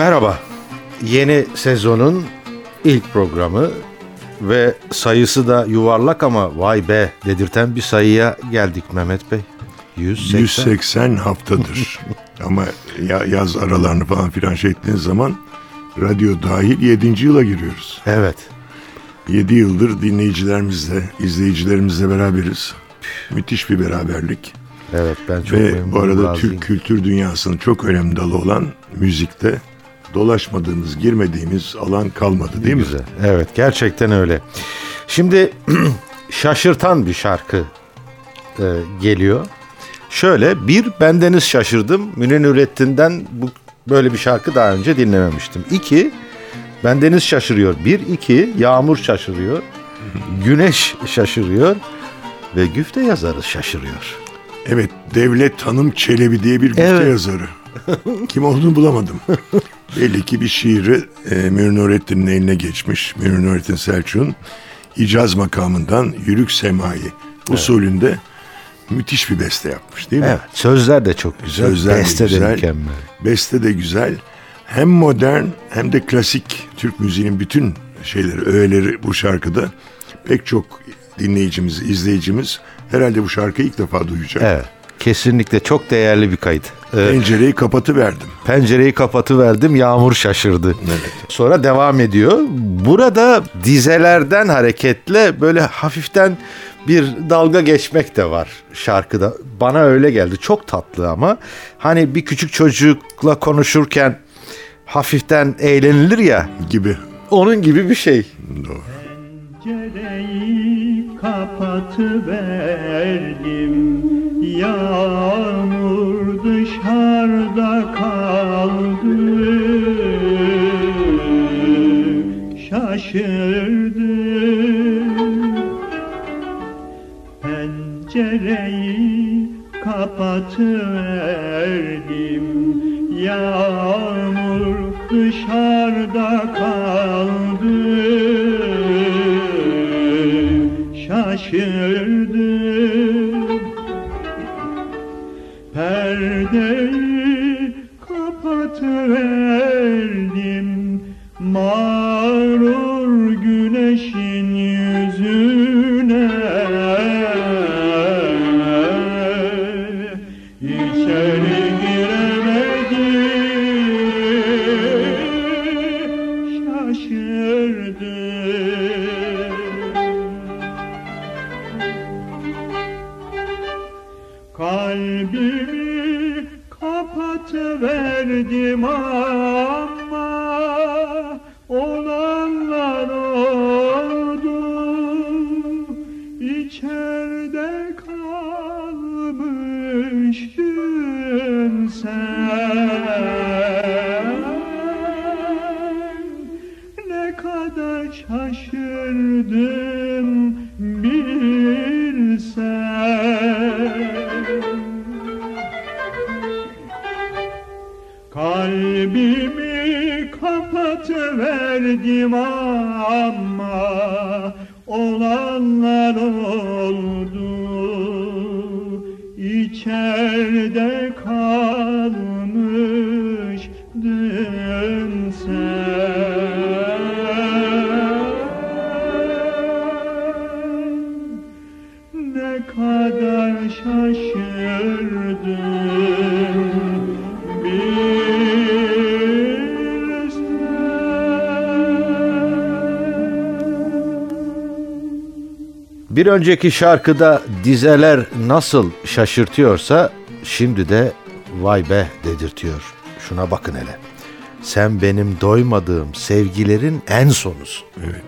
Merhaba. Yeni sezonun ilk programı ve sayısı da yuvarlak ama vay be dedirten bir sayıya geldik Mehmet Bey. 180. 180 haftadır. Ama ya, yaz aralarını falan filan şey ettiğiniz zaman radyo dahil 7. yıla giriyoruz. Evet. 7 yıldır dinleyicilerimizle, izleyicilerimizle beraberiz. Müthiş bir beraberlik. Evet ben çok Ve bu arada razıyım. Türk kültür dünyasının çok önemli dalı olan müzikte dolaşmadığımız, girmediğimiz alan kalmadı değil mi? Güzel. Evet gerçekten öyle. Şimdi şaşırtan bir şarkı e, geliyor. Şöyle bir bendeniz şaşırdım. Münir Nurettin'den bu böyle bir şarkı daha önce dinlememiştim. İki bendeniz şaşırıyor. Bir iki yağmur şaşırıyor. Güneş şaşırıyor ve güfte yazarı şaşırıyor. Evet, Devlet Hanım Çelebi diye bir güfte Evet. yazarı. Kim olduğunu bulamadım. Belli ki bir şiiri e, Münir Nurettin'in eline geçmiş. Münir Nurettin Selçuk'un icaz makamından Yürük Semai usulünde müthiş bir beste yapmış değil mi? Evet sözler de çok güzel. Sözler de Beste de güzel. mükemmel. Beste de güzel. Hem modern hem de klasik Türk müziğinin bütün şeyleri, öğeleri bu şarkıda. Pek çok dinleyicimiz, izleyicimiz herhalde bu şarkıyı ilk defa duyacak. Evet. Kesinlikle çok değerli bir kayıt. Ee, Pencereyi kapatıverdim. Pencereyi kapatıverdim yağmur şaşırdı. Sonra devam ediyor. Burada dizelerden hareketle böyle hafiften bir dalga geçmek de var şarkıda. Bana öyle geldi. Çok tatlı ama hani bir küçük çocukla konuşurken hafiften eğlenilir ya. gibi. Onun gibi bir şey. Doğru. Pencereyi kapatıverdim Yağmur dışarıda kaldı. Şaşırdım Pencereyi kapatıverdim. Yağmur dışarıda kaldı. Şaşırdım Bir önceki şarkıda dizeler nasıl şaşırtıyorsa şimdi de vay be dedirtiyor. Şuna bakın hele. Sen benim doymadığım sevgilerin en sonusun. Evet.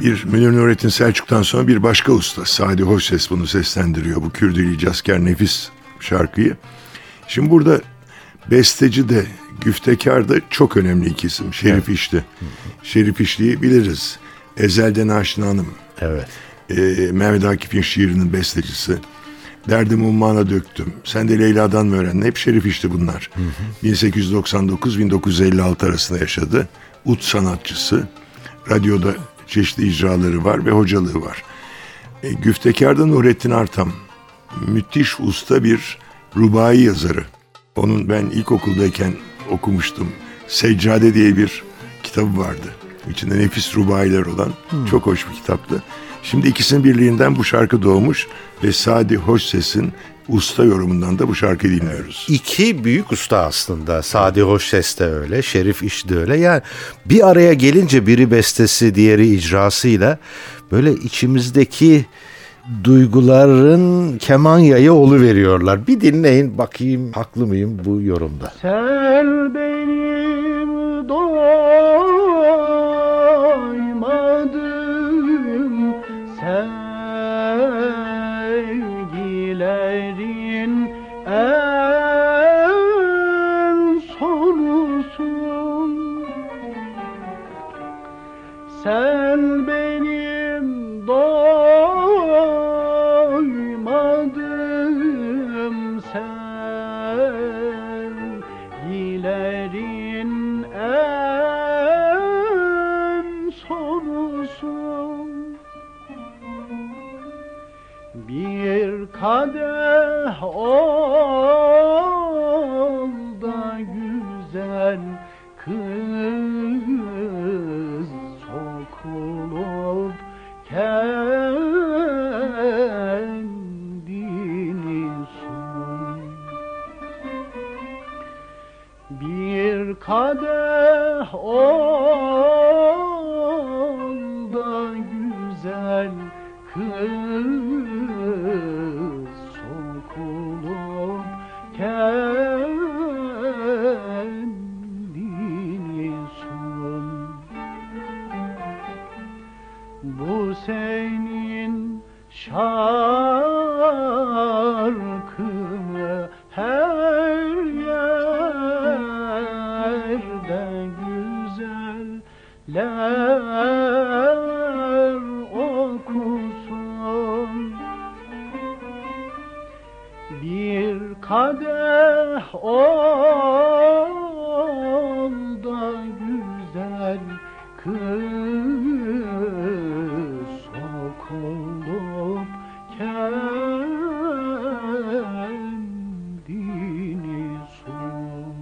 Bir Münir Nurettin Selçuk'tan sonra bir başka usta Sadi Hoşses bunu seslendiriyor. Bu Kürdili Casker Nefis şarkıyı. Şimdi burada Besteci de güftekar da çok önemli iki isim. Şerif İşli. Şerif İşli'yi biliriz. Ezelden Aşina Hanım. Evet. Ee, Mehmet Akif'in şiirinin bestecisi. Derdim ummana döktüm. Sen de Leyla'dan mı öğrendin? Hep Şerif İşli bunlar. 1899-1956 arasında yaşadı. Ut sanatçısı. Radyoda çeşitli icraları var ve hocalığı var. E, Güftekar'da Nurettin Artam. Müthiş usta bir rubai yazarı. Onun ben ilkokuldayken okumuştum. Seccade diye bir kitabı vardı. İçinde nefis rubailer olan çok hoş bir kitaptı. Şimdi ikisinin birliğinden bu şarkı doğmuş ve Sadi Hoşses'in usta yorumundan da bu şarkıyı dinliyoruz. İki büyük usta aslında. Sadi Hoşses de öyle, Şerif İş de öyle. Yani bir araya gelince biri bestesi, diğeri icrasıyla böyle içimizdeki duyguların keman yayı olu veriyorlar. Bir dinleyin bakayım haklı mıyım bu yorumda. Sen benim kadeh ol da güzel kız sokulup kendini sun. Bir kadeh ol da güzel kız kadeh ol da güzel kız sokulup kendini sun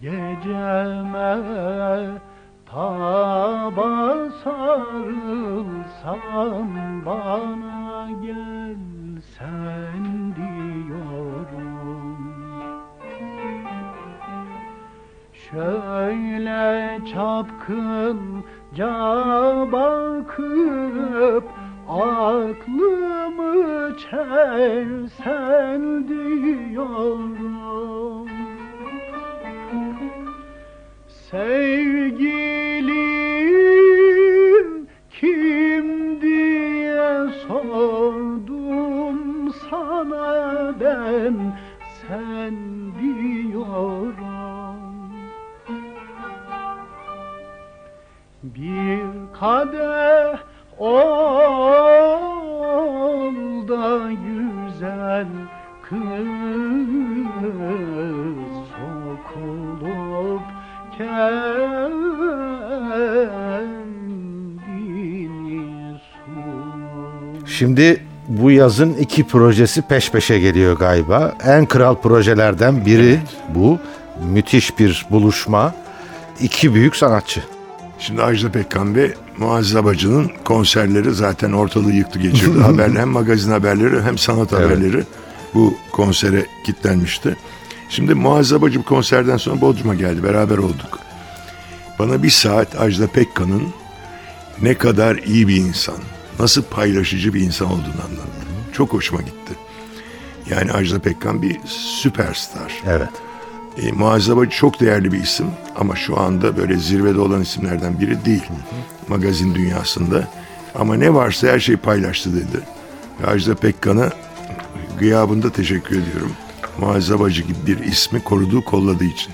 Geceme taba sarılsam bana çapkınca bakıp aklımı çelsen diyorum. Sevgilim Şimdi bu yazın iki projesi peş peşe geliyor galiba. En kral projelerden biri bu. Müthiş bir buluşma. İki büyük sanatçı. Şimdi Ajda Pekkan ve Muazzez Abacı'nın konserleri zaten ortalığı yıktı geçirdi. Haber, hem magazin haberleri hem sanat haberleri bu konsere kitlenmişti. Şimdi Muazzez Abacı bu konserden sonra Bodrum'a geldi. Beraber olduk. Bana bir saat Ajda Pekkan'ın ne kadar iyi bir insan, nasıl paylaşıcı bir insan olduğunu anlattı. Çok hoşuma gitti. Yani Ajda Pekkan bir süperstar. Evet. E, Muazzez Abacı çok değerli bir isim ama şu anda böyle zirvede olan isimlerden biri değil. Magazin dünyasında. Ama ne varsa her şeyi paylaştı dedi. Ve Ajda Pekkan'a gıyabında teşekkür ediyorum. Muazzez Abacı gibi bir ismi koruduğu kolladığı için.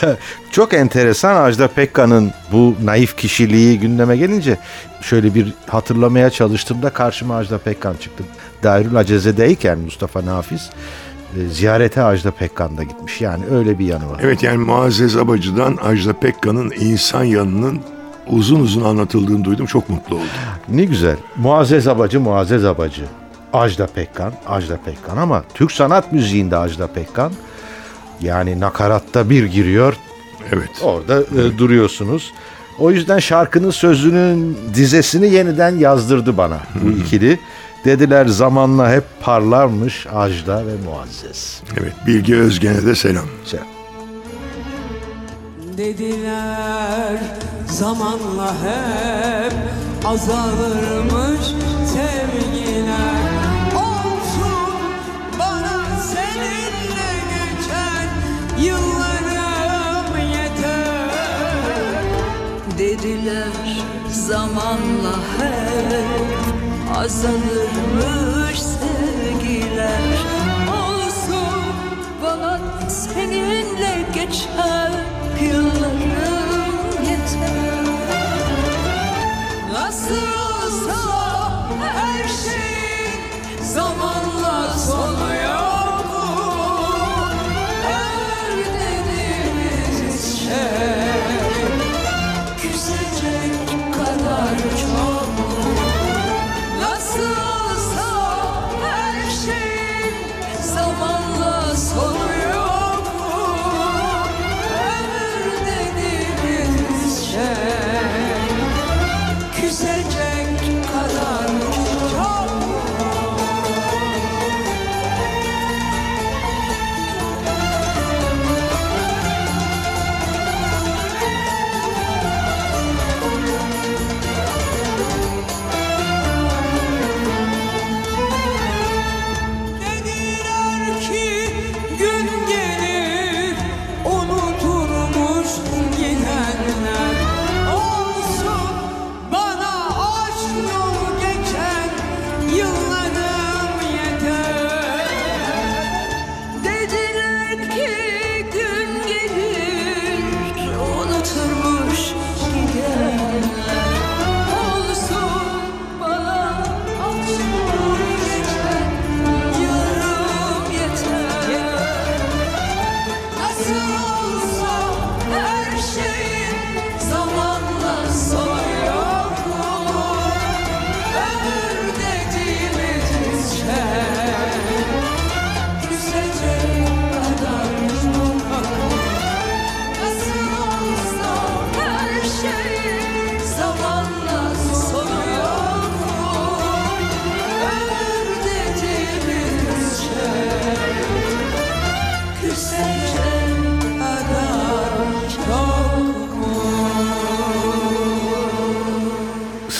Çok enteresan Ajda Pekkan'ın bu naif kişiliği gündeme gelince şöyle bir hatırlamaya çalıştığımda karşıma Ajda Pekkan çıktı. Dairül Aceze'deyken Mustafa Nafiz e, ziyarete Ajda Pekkan'da gitmiş. Yani öyle bir yanı var. Evet yani Muazzez Abacı'dan Ajda Pekkan'ın insan yanının uzun uzun anlatıldığını duydum. Çok mutlu oldum. Ne güzel. Muazzez Abacı, Muazzez Abacı. Ajda Pekkan, Ajda Pekkan ama Türk sanat müziğinde Ajda Pekkan yani nakaratta bir giriyor, Evet. orada e, duruyorsunuz. O yüzden şarkının sözünün dizesini yeniden yazdırdı bana bu ikili. Dediler zamanla hep parlarmış Ajda ve Muazzez. Evet. Bilge Özgen'e de selam. Şey, Dediler zamanla hep azalırmış yıllarım yeter. Dediler zamanla hep azalırmış sevgiler. Olsun bana seninle geçen yıllarım yeter. Nasıl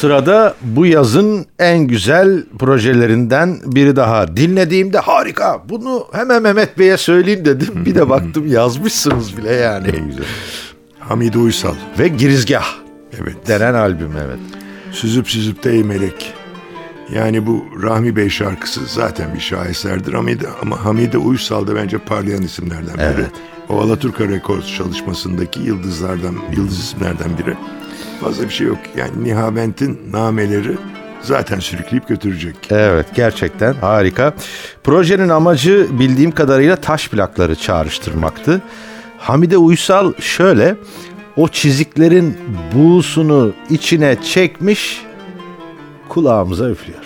Sırada bu yazın en güzel projelerinden biri daha. Dinlediğimde harika. Bunu hemen Mehmet Bey'e söyleyeyim dedim. Bir de baktım yazmışsınız bile yani. Hamide Uysal. Ve Girizgah Evet. denen albüm evet. Süzüp süzüp de ey melek. Yani bu Rahmi Bey şarkısı zaten bir şaheserdir Hamide, ama Hamide Uysal da bence parlayan isimlerden biri. Evet. O Alaturka Records çalışmasındaki yıldızlardan, yıldız isimlerden biri. Fazla bir şey yok. Yani Nihavent'in nameleri zaten sürükleyip götürecek. Evet gerçekten harika. Projenin amacı bildiğim kadarıyla taş plakları çağrıştırmaktı. Hamide Uysal şöyle o çiziklerin buğusunu içine çekmiş kulağımıza üflüyor.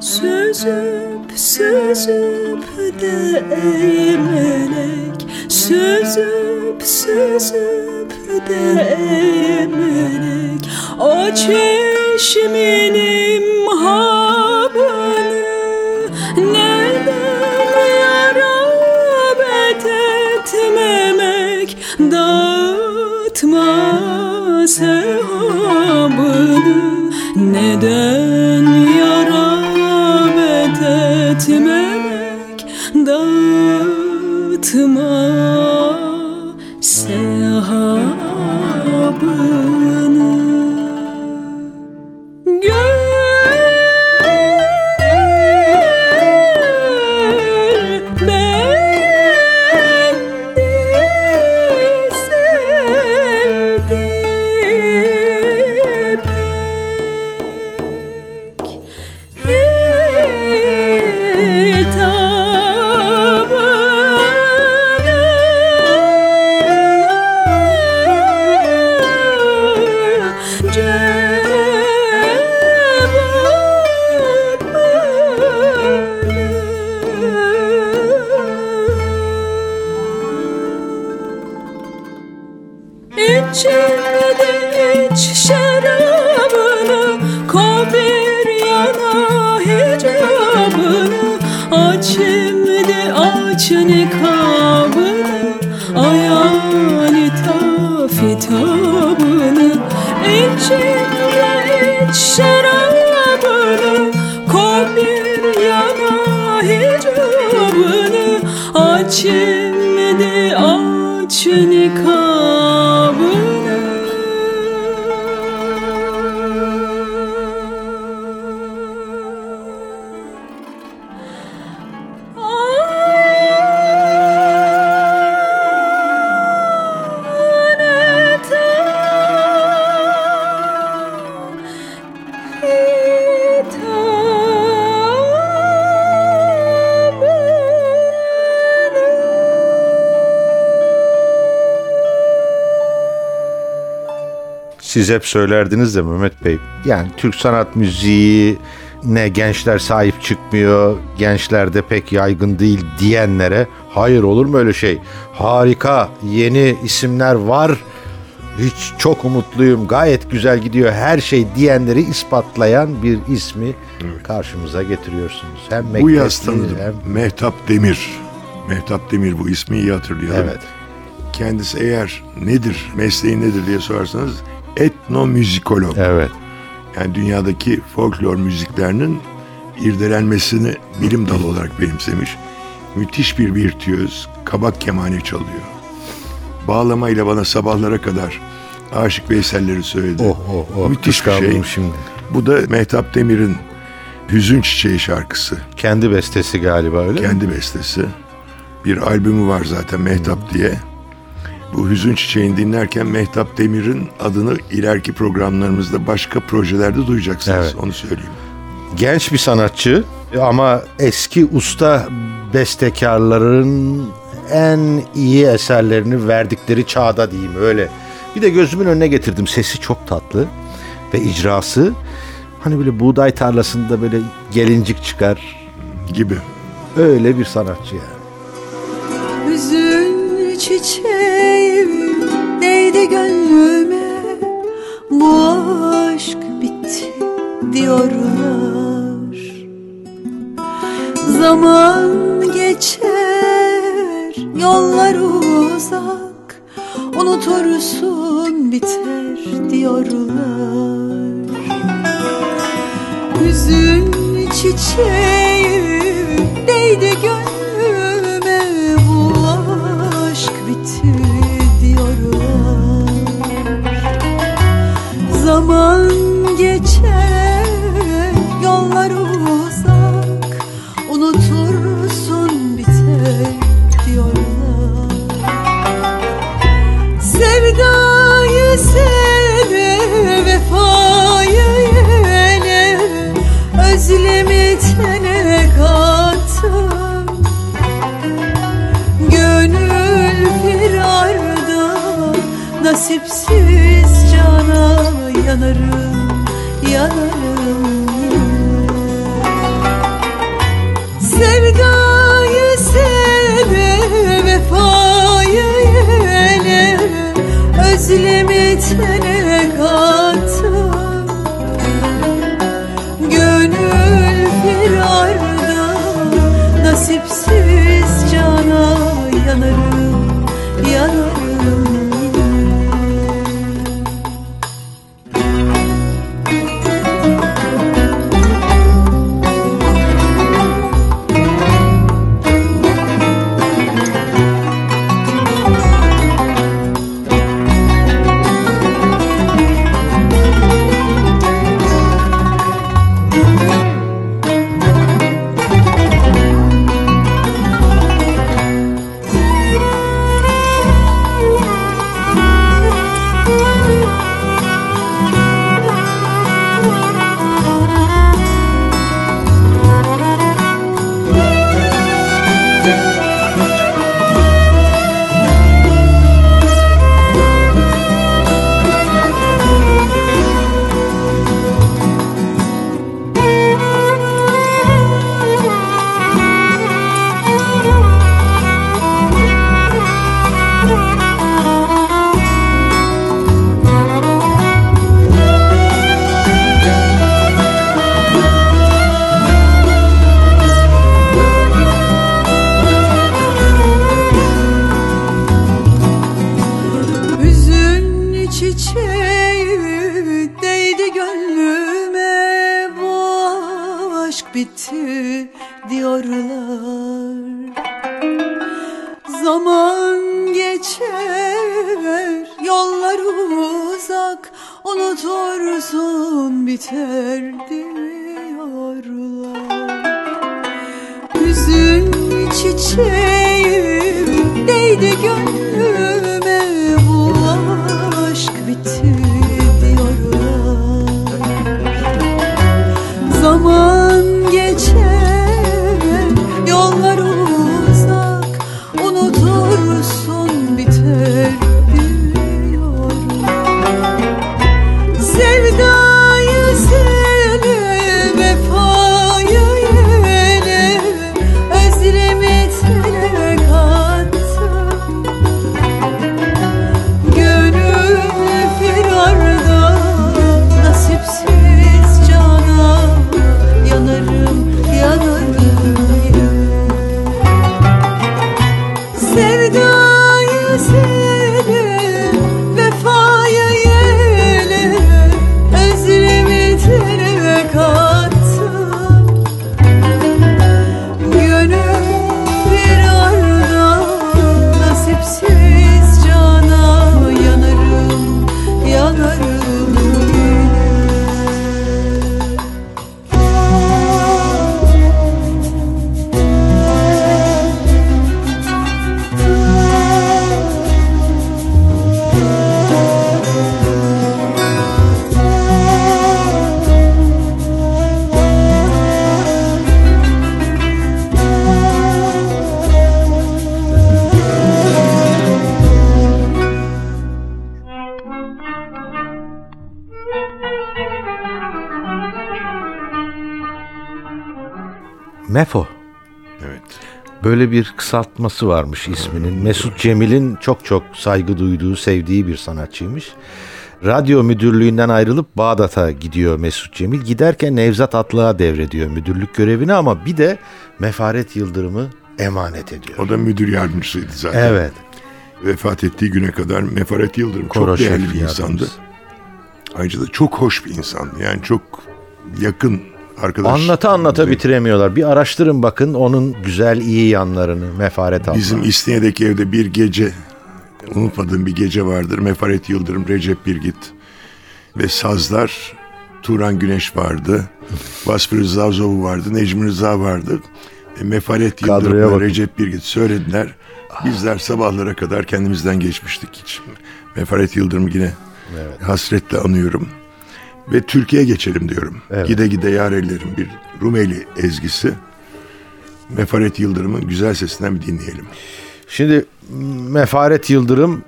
Süzüp süzüp de ey melek Süzüp süzüp de ey melek çeşminin habını Neden yarabet etmemek Dağıtma sevabını? Neden Aç şimdi aç nikabını Ayağını fitabını Siz hep söylerdiniz de Mehmet Bey. Yani Türk sanat müziği ne gençler sahip çıkmıyor, gençlerde pek yaygın değil diyenlere hayır olur mu öyle şey? Harika yeni isimler var. Hiç çok umutluyum. Gayet güzel gidiyor her şey diyenleri ispatlayan bir ismi karşımıza getiriyorsunuz. Hem Bu yaz tanıdım. hem Mehtap Demir. Mehtap Demir bu ismi iyi hatırlıyorum. Evet. Kendisi eğer nedir, mesleği nedir diye sorarsanız etnomüzikolog. Evet. Yani dünyadaki folklor müziklerinin irdelenmesini bilim dalı olarak benimsemiş. Müthiş bir virtüöz, kabak kemane çalıyor. Bağlamayla bana sabahlara kadar Aşık Veyselleri söyledi. Oh oh oh. Müthiş bir şey. Şimdi. Bu da Mehtap Demir'in Hüzün Çiçeği şarkısı. Kendi bestesi galiba öyle mi? Kendi bestesi. Bir albümü var zaten Mehtap diye. Bu Hüzün Çiçeği'ni dinlerken Mehtap Demir'in adını ileriki programlarımızda başka projelerde duyacaksınız. Evet. Onu söyleyeyim. genç bir sanatçı ama eski usta bestekarların en iyi eserlerini verdikleri çağda diyeyim öyle. Bir de gözümün önüne getirdim. Sesi çok tatlı ve icrası hani böyle buğday tarlasında böyle gelincik çıkar. Gibi. Öyle bir sanatçı yani. Hüzün çiçeği gönlüme Bu aşk bitti diyorlar. Zaman geçer yollar uzak Unutursun biter diyorlar. Hüzün çiçeği değdi gönlüme Mefo. Evet. Böyle bir kısaltması varmış isminin. Mesut Cemil'in çok çok saygı duyduğu, sevdiği bir sanatçıymış. Radyo müdürlüğünden ayrılıp Bağdat'a gidiyor Mesut Cemil. Giderken Nevzat Atlığa devrediyor müdürlük görevini ama bir de Mefaret Yıldırım'ı emanet ediyor. O da müdür yardımcısıydı zaten. Evet. Vefat ettiği güne kadar Mefaret Yıldırım Koro çok değerli bir insandı. yardımcısı. Ayrıca da çok hoş bir insandı. Yani çok yakın arkadaş. Anlata anlata bitiremiyorlar. Bir araştırın bakın onun güzel iyi yanlarını Mefaret Atlı. Bizim İstinye'deki evde bir gece unutmadığım bir gece vardır. Mefaret Yıldırım, Recep Birgit ve sazlar Turan Güneş vardı. Vasfı Rıza Zovu vardı. Necmi Rıza vardı. E, Mefaret Yıldırım ve Recep Birgit söylediler. Bizler sabahlara kadar kendimizden geçmiştik hiç. Mefaret Yıldırım'ı yine hasretle anıyorum. Ve Türkiye'ye geçelim diyorum. Evet. Gide gide yar ellerim bir Rumeli ezgisi. Mefaret Yıldırım'ın güzel sesinden bir dinleyelim. Şimdi Mefaret Yıldırım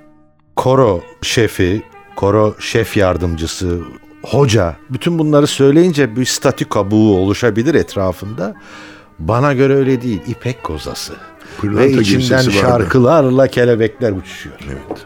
koro şefi, koro şef yardımcısı, hoca bütün bunları söyleyince bir statü kabuğu oluşabilir etrafında. Bana göre öyle değil. İpek kozası. Pırlanta Ve içinden şarkılarla kelebekler uçuşuyor. Evet.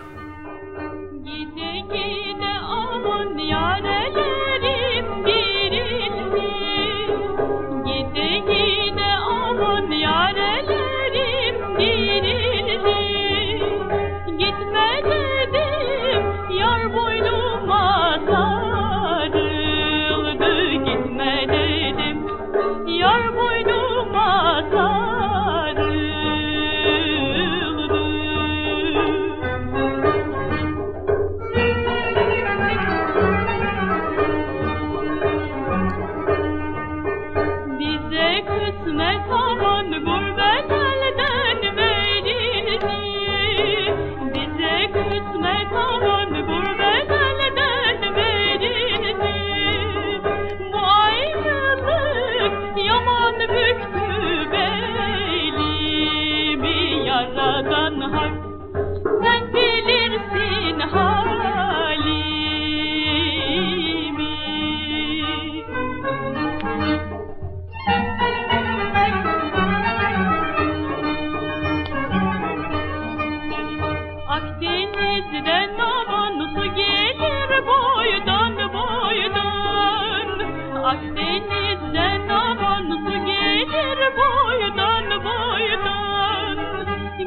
Akdeniz'den aman su gelir boydan boydan.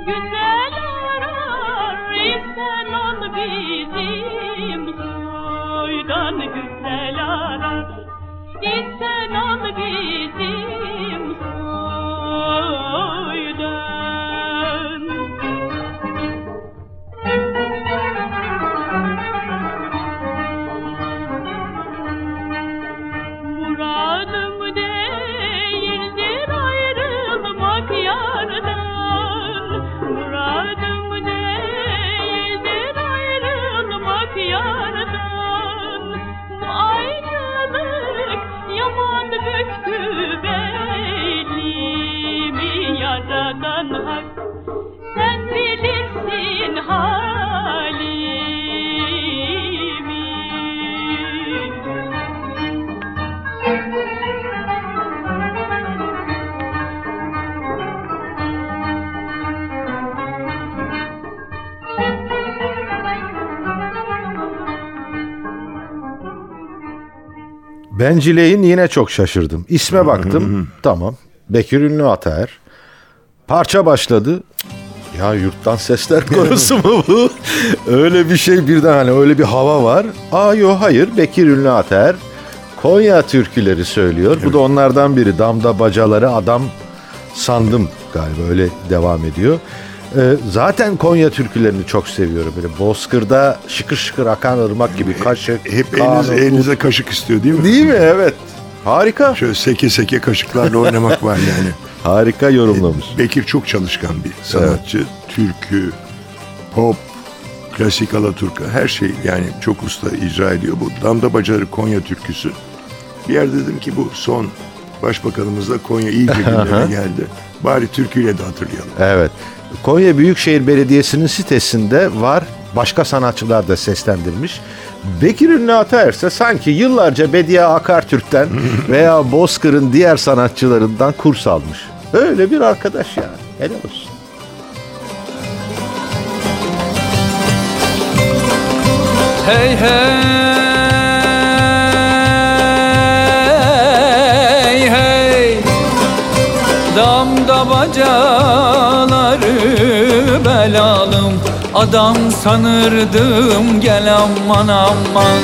Güzel arar isen ol bizim. Soydan Güzel arar isen ol bizim Bencileyin yine çok şaşırdım. İsme baktım. tamam. Bekir Ünlü Ataer. Parça başladı. Ya yurttan sesler korusu mu bu? öyle bir şey birden hani öyle bir hava var. Aa yo hayır Bekir Ünlü Ataer. Konya türküleri söylüyor. Bu da onlardan biri. Damda bacaları adam sandım galiba öyle devam ediyor. Ee, zaten Konya türkülerini çok seviyorum. Böyle Bozkır'da şıkır şıkır akan ırmak gibi kaşık, Hep kanun, elinize, kaşık istiyor değil mi? Değil mi? Evet. Harika. Şöyle seke seke kaşıklarla oynamak var yani. Harika yorumlamış. Bekir çok çalışkan bir sanatçı. Türkü, pop, klasik alaturka her şey yani çok usta icra ediyor. Bu Damda Bacaları Konya türküsü. Bir yerde dedim ki bu son başbakanımızla Konya iyice gündeme geldi. Bari türküyle de hatırlayalım. Evet. Konya Büyükşehir Belediyesi'nin sitesinde var. Başka sanatçılar da seslendirmiş. Bekir Ünlü Ataerse sanki yıllarca Bediye Akartürk'ten veya Bozkır'ın diğer sanatçılarından kurs almış. Öyle bir arkadaş yani. Helal olsun. Hey hey Damda bacaları belalım. Adam sanırdım gel aman aman.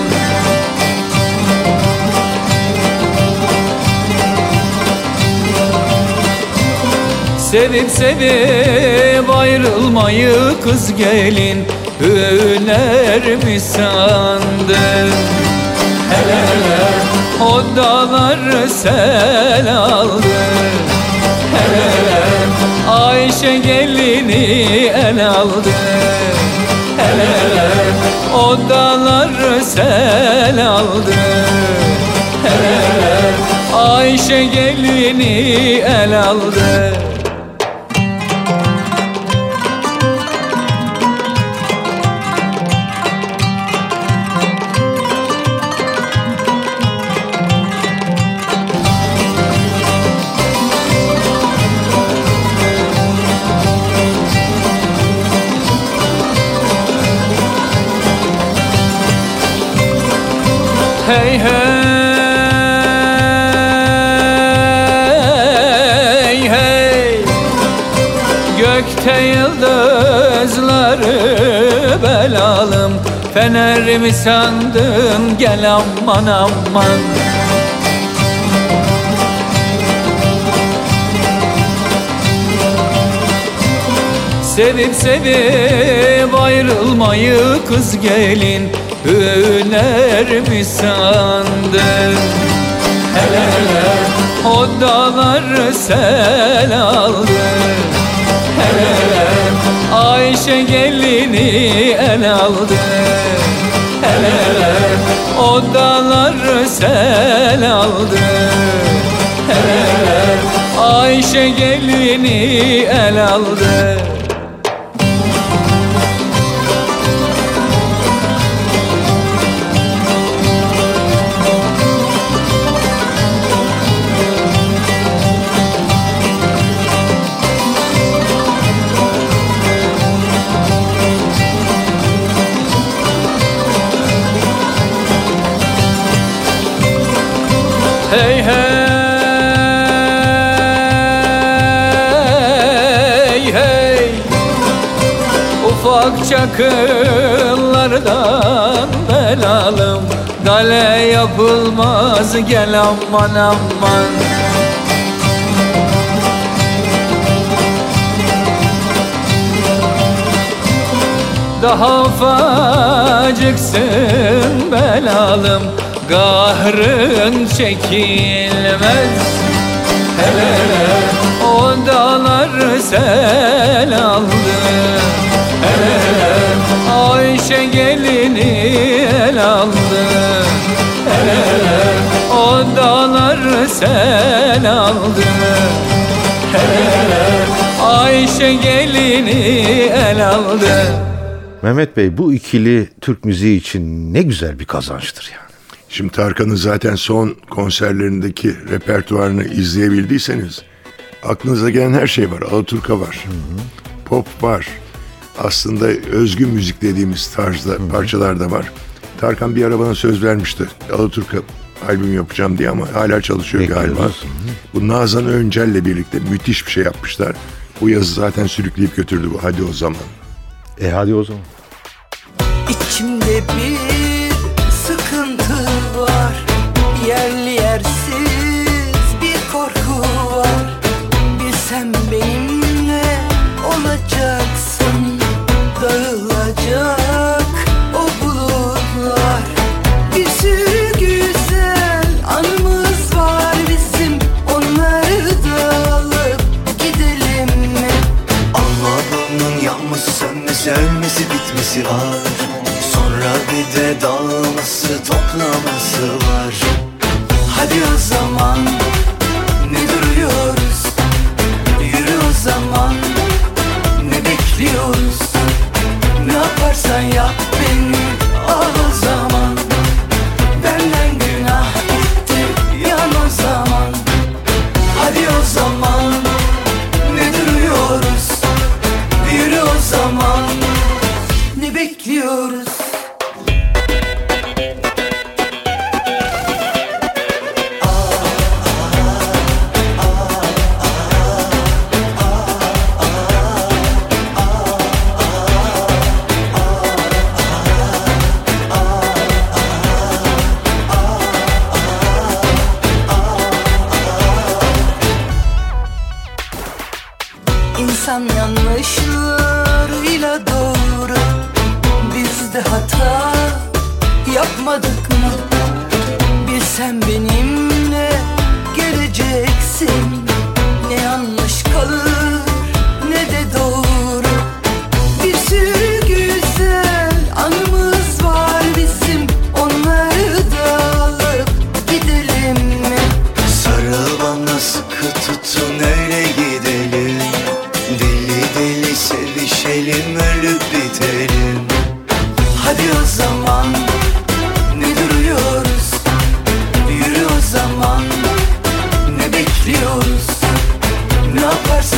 Sevip sevip ayrılmayı kız gelin Hüner mi sandın? Hele hele o dağlar sel aldı Ayşe gelini el aldı. Hele hele o dağlar sel aldı. Hele hele Ayşe gelini el aldı Fener mi sandın gel aman aman Sevip sevip ayrılmayı kız gelin Hüner mi sandın? Hele hele o dağlar sel aldı Ayşe gelini el aldı. Hele hele o dağlar sel aldı. Hele hele Ayşe gelini el aldı Hey hey. Hey Ufak çakıllardan belalım Gale yapılmaz gel aman aman. Daha ufacıksın belalım Kahrın çekilmez. Hele o dağlar sel aldı. Hele Ayşe gelini el aldı. Hele o dağlar sel aldı. Hele Ayşe gelini el aldı. Mehmet Bey bu ikili Türk müziği için ne güzel bir kazançtır yani. Şimdi Tarkan'ın zaten son konserlerindeki repertuarını izleyebildiyseniz aklınıza gelen her şey var. Alaturka var. Pop var. aslında özgün müzik dediğimiz tarzda parçalar da var. Tarkan bir ara bana söz vermişti. Alaturka albüm yapacağım diye ama hala çalışıyor Bekliyoruz. galiba. Bu Nazan Öncel'le birlikte müthiş bir şey yapmışlar. Bu yazı zaten sürükleyip götürdü bu. Hadi o zaman. E hadi o zaman. İçimde bir bitmesi var Sonra bir de dağılması toplaması var Hadi o zaman ne duruyoruz? Yürü o zaman ne bekliyoruz?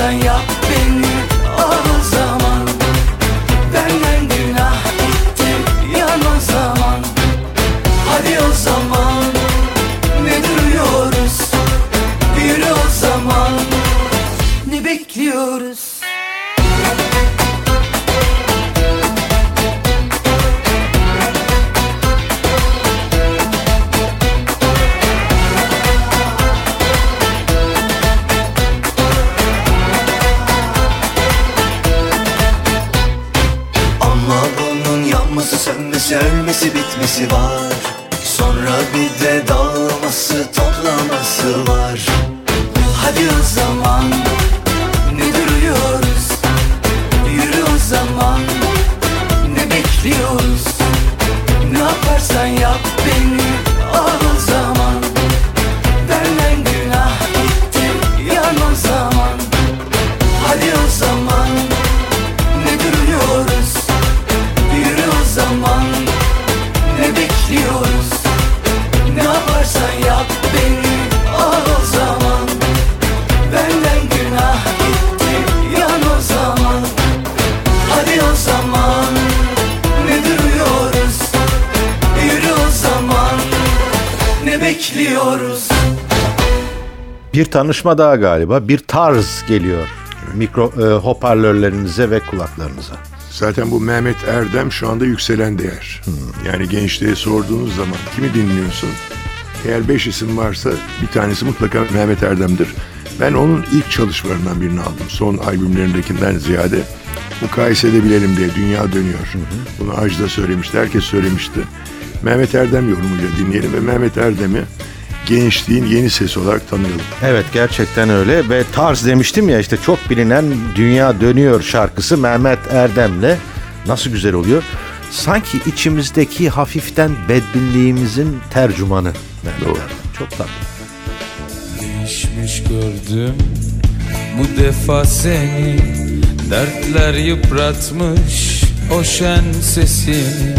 Yaparsan yap beni ne bekliyoruz Bir tanışma daha galiba. Bir tarz geliyor. Mikro e, hoparlörlerinize ve kulaklarınıza. Zaten bu Mehmet Erdem şu anda yükselen değer. Yani gençliğe sorduğunuz zaman kimi dinliyorsun? Eğer beş isim varsa bir tanesi mutlaka Mehmet Erdem'dir. Ben onun ilk çalışmalarından birini aldım. Son albümlerindekinden ziyade mukayese edebilelim diye Dünya Dönüyor. Bunu Ajda söylemişti, herkes söylemişti. Mehmet Erdem yorumuyla dinleyelim ve Mehmet Erdem'i gençliğin yeni sesi olarak tanıyalım. Evet gerçekten öyle ve tarz demiştim ya işte çok bilinen Dünya Dönüyor şarkısı Mehmet Erdem'le nasıl güzel oluyor. Sanki içimizdeki hafiften bedbinliğimizin tercümanı Mehmet Doğru. Erdem. Çok tatlı. Değişmiş gördüm bu defa seni Dertler yıpratmış o şen sesin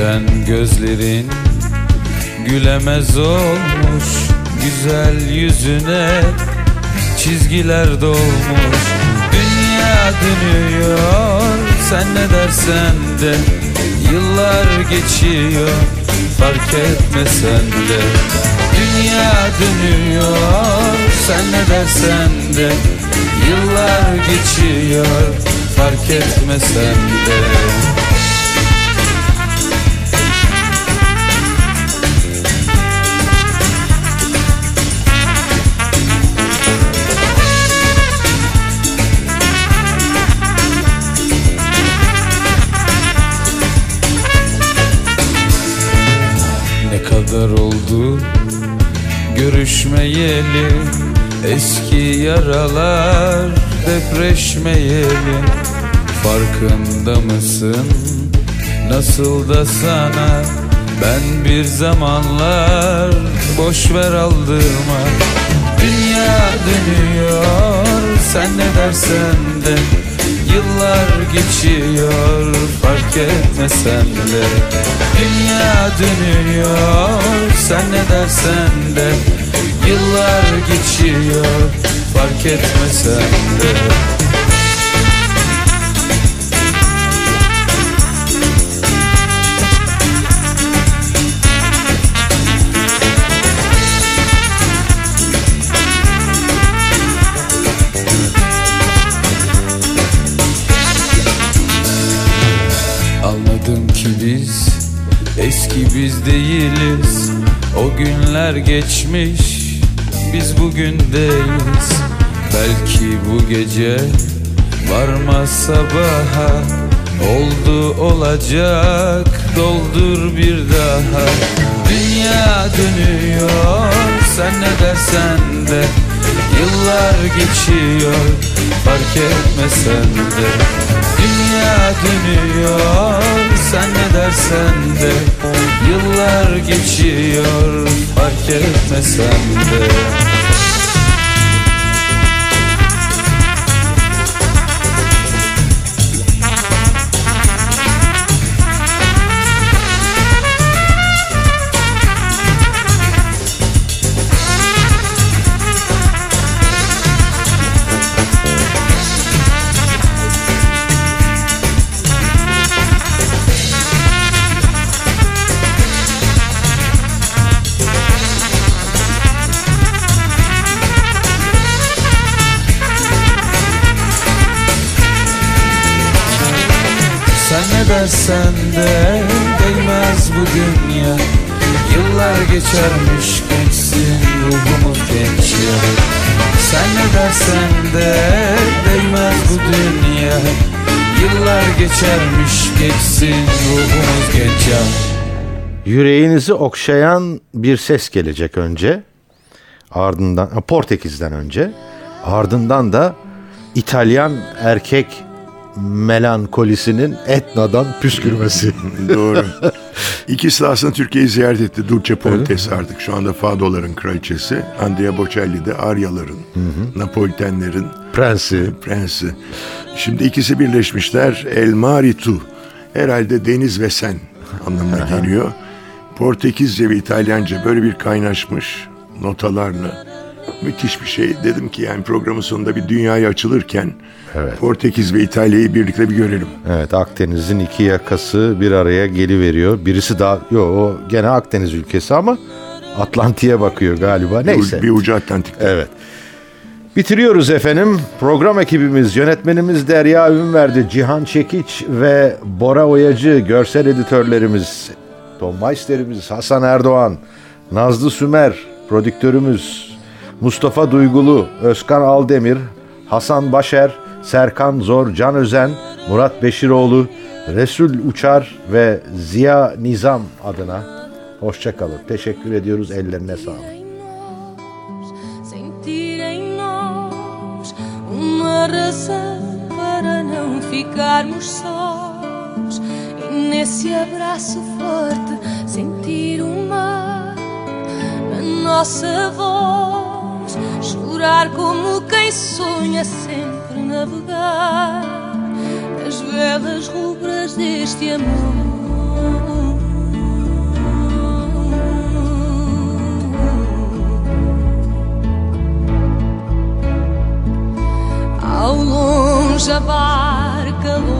Gülen gözlerin gülemez olmuş Güzel yüzüne çizgiler dolmuş. Dünya dönüyor sen ne dersen de Yıllar geçiyor fark etmesen de. Dünya dönüyor sen ne dersen de Yıllar geçiyor fark etmesen de yaralar depreşmeyeli Farkında mısın? Nasıl da sana Ben bir zamanlar boş ver aldırma. Dünya dönüyor sen ne dersen de. Yıllar geçiyor fark etmesen de. Dünya dönüyor sen ne dersen de Yıllar geçiyor fark etmesen de. Anladım ki biz eski biz değiliz. O günler geçmiş biz bugündeyiz Belki bu gece varmaz sabaha Oldu olacak doldur bir daha. Dünya dönüyor sen ne dersen de. Yıllar geçiyor fark etmesen de. Dünya dönüyor sen ne dersen de Yıllar geçiyor fark etmesen de Sen ne dersen de değmez bu dünya Yıllar geçermiş gençsin ruhumuz genç ya Sen ne dersen de değmez bu dünya Yıllar geçermiş geçsin ruhumuz genç ya Yüreğinizi okşayan bir ses gelecek önce. Ardından Portekiz'den önce. Ardından da İtalyan erkek melankolisinin Etna'dan püskürmesi. Doğru. İkisi de aslında Türkiye'yi ziyaret etti. Dulce Pontes artık şu anda Fadoların kraliçesi. Andrea Bocelli de Aryaların, Napolitenlerin Prensi. prensi. Şimdi ikisi birleşmişler. El Maritu. Herhalde deniz ve sen anlamına geliyor. Portekizce ve İtalyanca böyle bir kaynaşmış notalarla. Müthiş bir şey. Dedim ki yani programın sonunda bir dünyaya açılırken Portekiz ve İtalya'yı birlikte bir görelim. Evet Akdeniz'in iki yakası bir araya geliveriyor. Birisi daha yo o gene Akdeniz ülkesi ama Atlantik'e bakıyor galiba. Neyse. Bir ucu Atlantik'te. Evet. Bitiriyoruz efendim. Program ekibimiz, yönetmenimiz Derya Ünverdi, Cihan Çekiç ve Bora Oyacı, görsel editörlerimiz, Tom Meister'imiz, Hasan Erdoğan, Nazlı Sümer, prodüktörümüz, Mustafa Duygulu, Özkan Aldemir, Hasan Başer, Serkan Zor, Can Özen, Murat Beşiroğlu, Resul Uçar ve Ziya Nizam adına hoşçakalın. Teşekkür ediyoruz. Ellerine sağlık. ficarmos sós. E nesse abraço forte sentir o mar na nossa voz, chorar como quem sonha sempre navegar nas velas rubras deste amor. Ao longe a barca louca